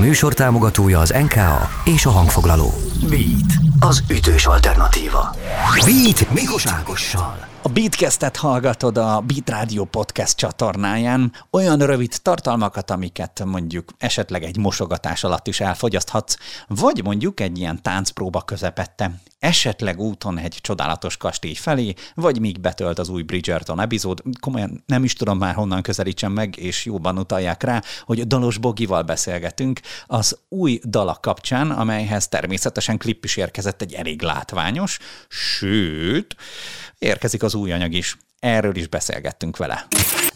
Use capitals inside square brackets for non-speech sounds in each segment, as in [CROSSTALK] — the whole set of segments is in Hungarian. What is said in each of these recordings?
műsor támogatója az NKA és a hangfoglaló. Beat, az ütős alternatíva. Beat Mikos Ágossal. A Beatcast-et hallgatod a Beat Radio podcast csatornáján, olyan rövid tartalmakat, amiket mondjuk esetleg egy mosogatás alatt is elfogyaszthatsz, vagy mondjuk egy ilyen táncpróba közepette, esetleg úton egy csodálatos kastély felé, vagy míg betölt az új Bridgerton epizód, komolyan nem is tudom már honnan közelítsem meg, és jobban utalják rá, hogy Dalos Bogival beszélgetünk az új dala kapcsán, amelyhez természetesen klip is érkezett egy elég látványos, sőt, érkezik az új anyag is. Erről is beszélgettünk vele.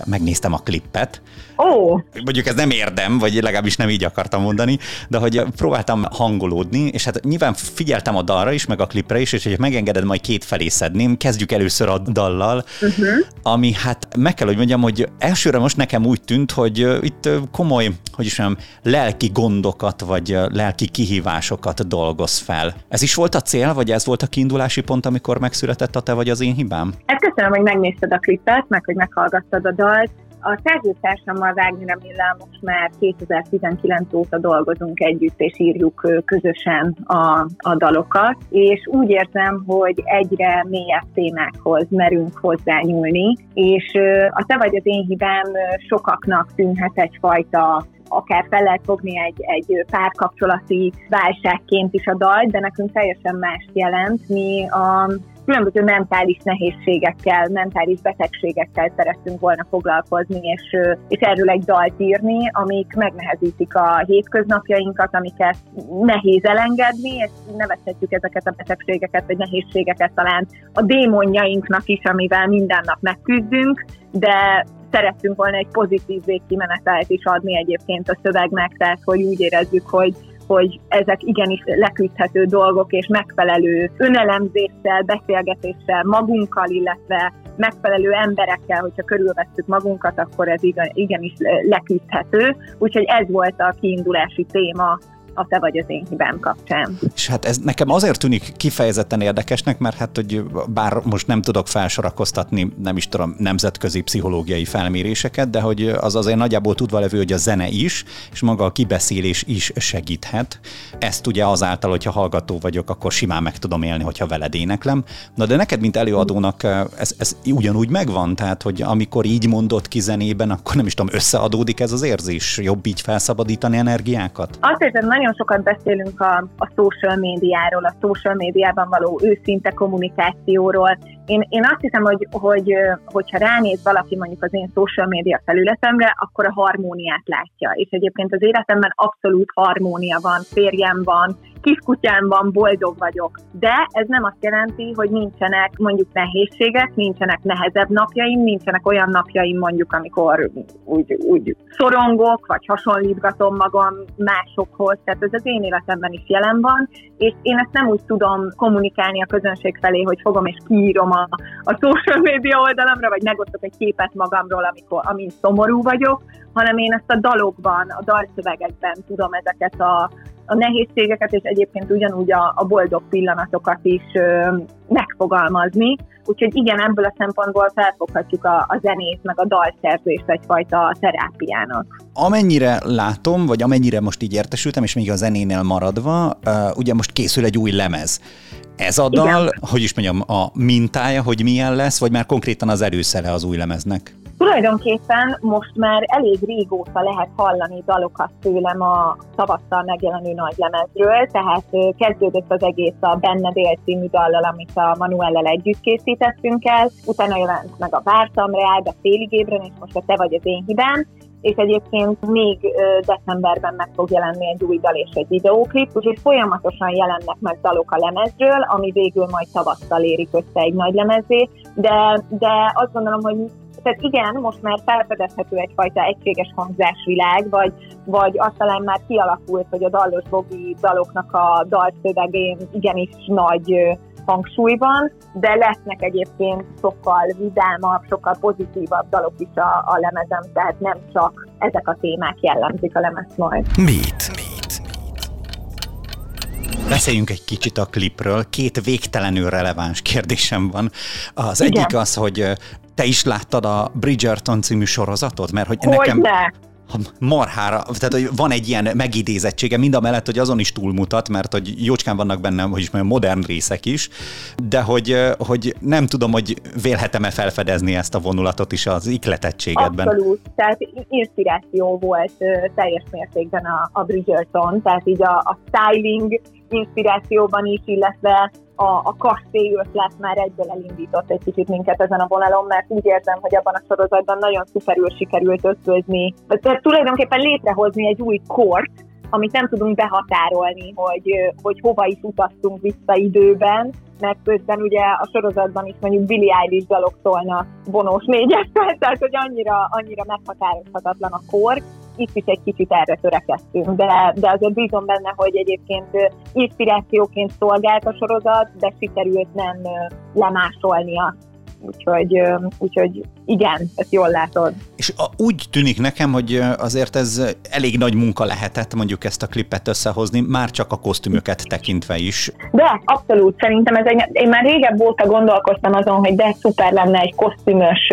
Megnéztem a klippet. Ó! Oh. Mondjuk ez nem érdem, vagy legalábbis nem így akartam mondani, de hogy próbáltam hangolódni, és hát nyilván figyeltem a dalra is, meg a klipre is, és hogy megengeded, majd két felé szedném. Kezdjük először a dallal, uh-huh. ami hát meg kell, hogy mondjam, hogy elsőre most nekem úgy tűnt, hogy itt komoly, hogy is mondjam, lelki gondokat, vagy lelki kihívásokat dolgoz fel. Ez is volt a cél, vagy ez volt a kiindulási pont, amikor megszületett a te vagy az én hibám? Hát köszönöm, hogy megnéztem megnézted a klipet, meg hogy meghallgattad a dalt. A szerzőtársammal Wagner Millel most már 2019 óta dolgozunk együtt, és írjuk közösen a, a dalokat, és úgy érzem, hogy egyre mélyebb témákhoz merünk hozzányúlni, és a Te vagy az én hibám sokaknak tűnhet egyfajta akár fel lehet fogni egy, egy párkapcsolati válságként is a dal, de nekünk teljesen más jelent. Mi a különböző mentális nehézségekkel, mentális betegségekkel szerettünk volna foglalkozni, és, és erről egy dalt írni, amik megnehezítik a hétköznapjainkat, amiket nehéz elengedni, és nevezhetjük ezeket a betegségeket, vagy nehézségeket talán a démonjainknak is, amivel minden nap megküzdünk, de szerettünk volna egy pozitív végkimenetelt is adni egyébként a szövegnek, tehát hogy úgy érezzük, hogy hogy ezek igenis leküzdhető dolgok, és megfelelő önelemzéssel, beszélgetéssel magunkkal, illetve megfelelő emberekkel, hogyha körülvesszük magunkat, akkor ez igenis leküzdhető. Úgyhogy ez volt a kiindulási téma a te vagy az én hibám kapcsán. És hát ez nekem azért tűnik kifejezetten érdekesnek, mert hát, hogy bár most nem tudok felsorakoztatni, nem is tudom, nemzetközi pszichológiai felméréseket, de hogy az azért nagyjából tudva levő, hogy a zene is, és maga a kibeszélés is segíthet. Ezt ugye azáltal, hogyha hallgató vagyok, akkor simán meg tudom élni, hogyha veled éneklem. Na de neked, mint előadónak ez, ez ugyanúgy megvan? Tehát, hogy amikor így mondott ki zenében, akkor nem is tudom, összeadódik ez az érzés? Jobb így felszabadítani energiákat? Azt hiszem, nagyon nagyon sokat beszélünk a, a social médiáról, a social médiában való őszinte kommunikációról. Én, én azt hiszem, hogy, hogy hogyha ránéz valaki mondjuk az én social média felületemre, akkor a harmóniát látja. És egyébként az életemben abszolút harmónia van, férjem van, kiskutyámban boldog vagyok. De ez nem azt jelenti, hogy nincsenek mondjuk nehézségek, nincsenek nehezebb napjaim, nincsenek olyan napjaim mondjuk, amikor úgy, úgy szorongok, vagy hasonlítgatom magam másokhoz. Tehát ez az én életemben is jelen van, és én ezt nem úgy tudom kommunikálni a közönség felé, hogy fogom és kiírom a, a social media oldalamra, vagy megosztok egy képet magamról, amikor, amin szomorú vagyok, hanem én ezt a dalokban, a dalszövegekben tudom ezeket a, a nehézségeket, és egyébként ugyanúgy a, a boldog pillanatokat is ö, megfogalmazni. Úgyhogy igen, ebből a szempontból felfoghatjuk a, a zenét, meg a dalszerzést egyfajta terápiának. Amennyire látom, vagy amennyire most így értesültem, és még a zenénél maradva, ugye most készül egy új lemez. Ez a dal, igen. hogy is mondjam, a mintája, hogy milyen lesz, vagy már konkrétan az előszele az új lemeznek? Tulajdonképpen most már elég régóta lehet hallani dalokat tőlem a tavasszal megjelenő nagy lemezről, tehát kezdődött az egész a Benne Dél című dallal, amit a Manuellel együtt készítettünk el, utána jelent meg a Vártam rá, de félig ébren, és most a Te vagy az én hibám, és egyébként még decemberben meg fog jelenni egy új dal és egy videóklip, úgyhogy folyamatosan jelennek meg dalok a lemezről, ami végül majd tavasszal érik össze egy nagy lemezé, de, de azt gondolom, hogy tehát igen, most már felfedezhető egyfajta egységes hangzásvilág, vagy, vagy azt talán már kialakult, hogy a dallos bogi daloknak a dalszövegén igenis nagy hangsúlyban, de lesznek egyébként sokkal vidámabb, sokkal pozitívabb dalok is a, a lemezem, tehát nem csak ezek a témák jellemzik a lemez majd. Mit? Beszéljünk egy kicsit a klipről. Két végtelenül releváns kérdésem van. Az Igen. egyik az, hogy te is láttad a Bridgerton című sorozatot? Mert hogy, hogy nekem... Ne. marhára, tehát hogy van egy ilyen megidézettsége, mind a mellett, hogy azon is túlmutat, mert hogy jócskán vannak benne, hogy is mondjam, modern részek is, de hogy, hogy nem tudom, hogy vélhetem-e felfedezni ezt a vonulatot is az ikletettségedben. Abszolút, tehát inspiráció volt teljes mértékben a, a Bridgerton, tehát így a, a styling inspirációban is, illetve a, a kastély ötlet már egyből elindított egy kicsit minket ezen a vonalon, mert úgy érzem, hogy abban a sorozatban nagyon szuperül sikerült ötvözni, tehát tulajdonképpen létrehozni egy új kort, amit nem tudunk behatárolni, hogy, hogy hova is utaztunk vissza időben, mert közben ugye a sorozatban is mondjuk Billy Eilish dalok szólnak vonós négyessel, [LAUGHS] tehát hogy annyira, annyira meghatározhatatlan a kor, itt is egy kicsit erre törekedtünk, de, de azért bízom benne, hogy egyébként inspirációként szolgált a sorozat, de sikerült nem lemásolni azt, Úgyhogy, úgyhogy igen, ezt jól látod. És a, úgy tűnik nekem, hogy azért ez elég nagy munka lehetett mondjuk ezt a klipet összehozni, már csak a kosztümöket tekintve is. De, abszolút. Szerintem ez egy, én már régebb óta gondolkoztam azon, hogy de szuper lenne egy kosztümös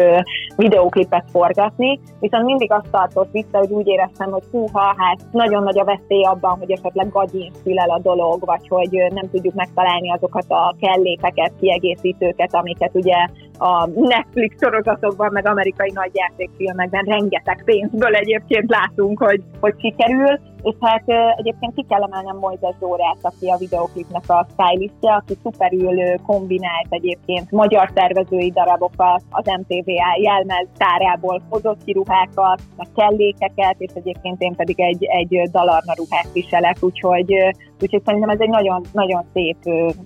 videóklipet forgatni, viszont mindig azt tartott vissza, hogy úgy éreztem, hogy húha, hát nagyon nagy a veszély abban, hogy esetleg gagyin szülel a dolog, vagy hogy nem tudjuk megtalálni azokat a kellékeket, kiegészítőket, amiket ugye a Netflix sorozatokban, meg amerikai nagyjátékfilmekben rengeteg pénzből egyébként látunk, hogy, hogy sikerül, és hát egyébként ki kell emelnem Moises Zórát, aki a videoklipnek a stylistja, aki szuperül kombinált egyébként magyar tervezői darabokat, az MTVA jelmez tárából hozott ki ruhákat, meg kellékeket, és egyébként én pedig egy, egy dalarna ruhát viselek, úgyhogy, úgyhogy szerintem ez egy nagyon, nagyon szép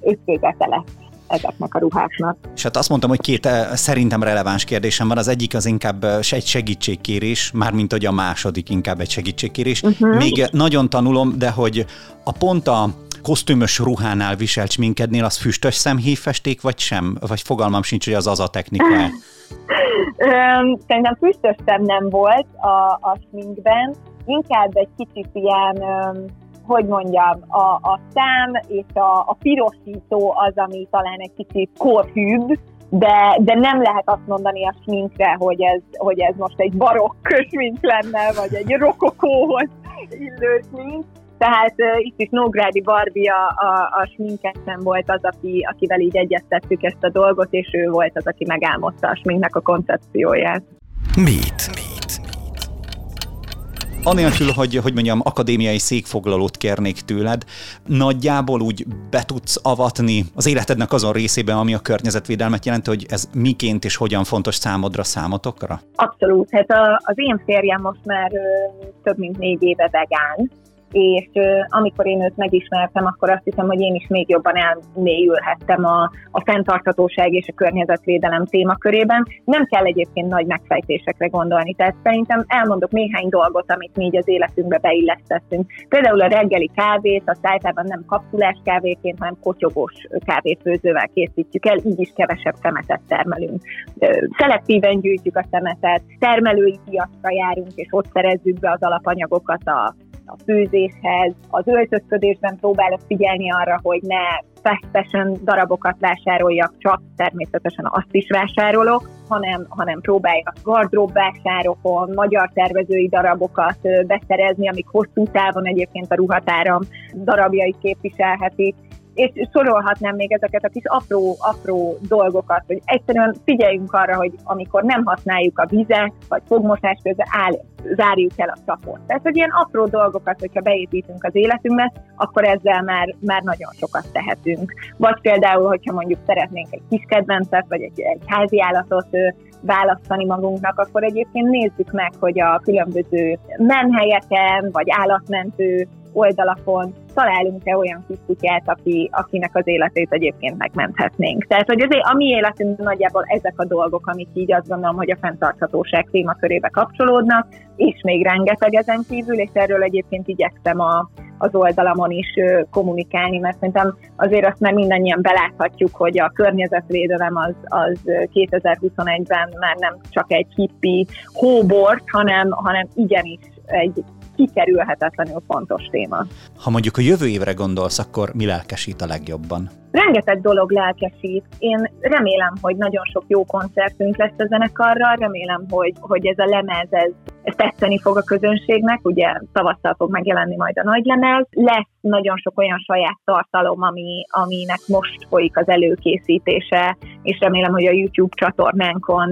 ötvözete lesz ezeknek a ruháknak. És hát azt mondtam, hogy két eh, szerintem releváns kérdésem van. Az egyik az inkább eh, egy segítségkérés, mármint hogy a második inkább egy segítségkérés. Uh-huh. Még nagyon tanulom, de hogy a pont a kosztümös ruhánál viselt sminkednél az füstös szemhéjfesték, vagy sem? Vagy fogalmam sincs, hogy az az a technika [LAUGHS] Szerintem füstös szem nem volt a, a sminkben, inkább egy kicsit ilyen hogy mondjam, a, a szám és a, a pirosító az, ami talán egy kicsit korhűbb, de, de nem lehet azt mondani a sminkre, hogy ez, hogy ez most egy barokk smink lenne, vagy egy rokokóhoz illő smink. Tehát uh, itt is Nógrádi Barbie a, a, a sminkesem volt az, aki, akivel így egyeztettük ezt a dolgot, és ő volt az, aki megálmodta a sminknek a koncepcióját. Mit? Anélkül, hogy, hogy mondjam, akadémiai székfoglalót kérnék tőled, nagyjából úgy be tudsz avatni az életednek azon részében, ami a környezetvédelmet jelenti, hogy ez miként és hogyan fontos számodra, számotokra? Abszolút. Hát a, az én férjem most már ö, több mint négy éve vegán, és amikor én őt megismertem, akkor azt hiszem, hogy én is még jobban elmélyülhettem a, a fenntarthatóság és a környezetvédelem témakörében. Nem kell egyébként nagy megfejtésekre gondolni, tehát szerintem elmondok néhány dolgot, amit mi így az életünkbe beillesztettünk. Például a reggeli kávét, a általában nem kapszulás kávéként, hanem kotyogós kávéfőzővel készítjük el, így is kevesebb szemetet termelünk. Szelektíven gyűjtjük a szemetet, termelői piacra járunk, és ott szerezzük be az alapanyagokat a a főzéshez, az öltözködésben próbálok figyelni arra, hogy ne fast darabokat vásároljak, csak természetesen azt is vásárolok, hanem, hanem próbáljak gardrób vásárokon, magyar tervezői darabokat beszerezni, amik hosszú távon egyébként a ruhatáram darabjait képviselhetik, és sorolhatnám még ezeket a kis apró, apró dolgokat, hogy egyszerűen figyeljünk arra, hogy amikor nem használjuk a vizet, vagy fogmosás közben áll, zárjuk el a csapot. Tehát, hogy ilyen apró dolgokat, hogyha beépítünk az életünkbe, akkor ezzel már, már nagyon sokat tehetünk. Vagy például, hogyha mondjuk szeretnénk egy kis kedvencet, vagy egy, egy házi állatot választani magunknak, akkor egyébként nézzük meg, hogy a különböző menhelyeken, vagy állatmentő oldalakon találunk-e olyan kis kutyát, aki, akinek az életét egyébként megmenthetnénk. Tehát, hogy azért a mi életünkben nagyjából ezek a dolgok, amik így azt gondolom, hogy a fenntarthatóság témakörébe kapcsolódnak, és még rengeteg ezen kívül, és erről egyébként igyekszem a, az oldalamon is kommunikálni, mert szerintem azért azt már mindannyian beláthatjuk, hogy a környezetvédelem az, az 2021-ben már nem csak egy hippi hóbort, hanem, hanem igenis egy kikerülhetetlenül fontos téma. Ha mondjuk a jövő évre gondolsz, akkor mi lelkesít a legjobban? Rengeteg dolog lelkesít. Én remélem, hogy nagyon sok jó koncertünk lesz a zenekarral, remélem, hogy, hogy ez a lemez ez ez tetszeni fog a közönségnek, ugye tavasszal fog megjelenni majd a nagylemez. Lesz nagyon sok olyan saját tartalom, ami, aminek most folyik az előkészítése, és remélem, hogy a YouTube csatornánkon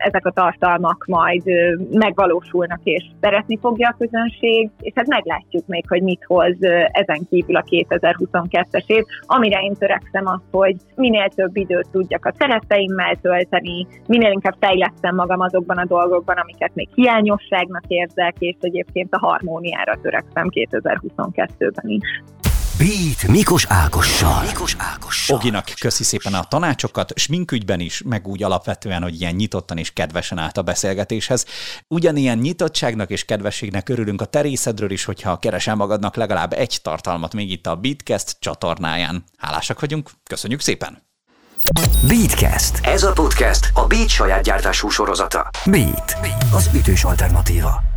ezek a tartalmak majd megvalósulnak, és szeretni fogja a közönség, és hát meglátjuk még, hogy mit hoz ezen kívül a 2022-es év, amire én törekszem az, hogy minél több időt tudjak a szeretteimmel tölteni, minél inkább fejlesztem magam azokban a dolgokban, amiket még hiányosságnak érzek, és egyébként a harmóniára törekszem 2022-ben is. Beat Mikos Ákossal. Mikos Ákossal. Oginak köszi szépen a tanácsokat, sminkügyben is, meg úgy alapvetően, hogy ilyen nyitottan és kedvesen állt a beszélgetéshez. Ugyanilyen nyitottságnak és kedvességnek örülünk a terészedről is, hogyha keresel magadnak legalább egy tartalmat még itt a Beatcast csatornáján. Hálásak vagyunk, köszönjük szépen! Beatcast. Ez a podcast a Beat saját gyártású sorozata. Beat, az ütős alternatíva.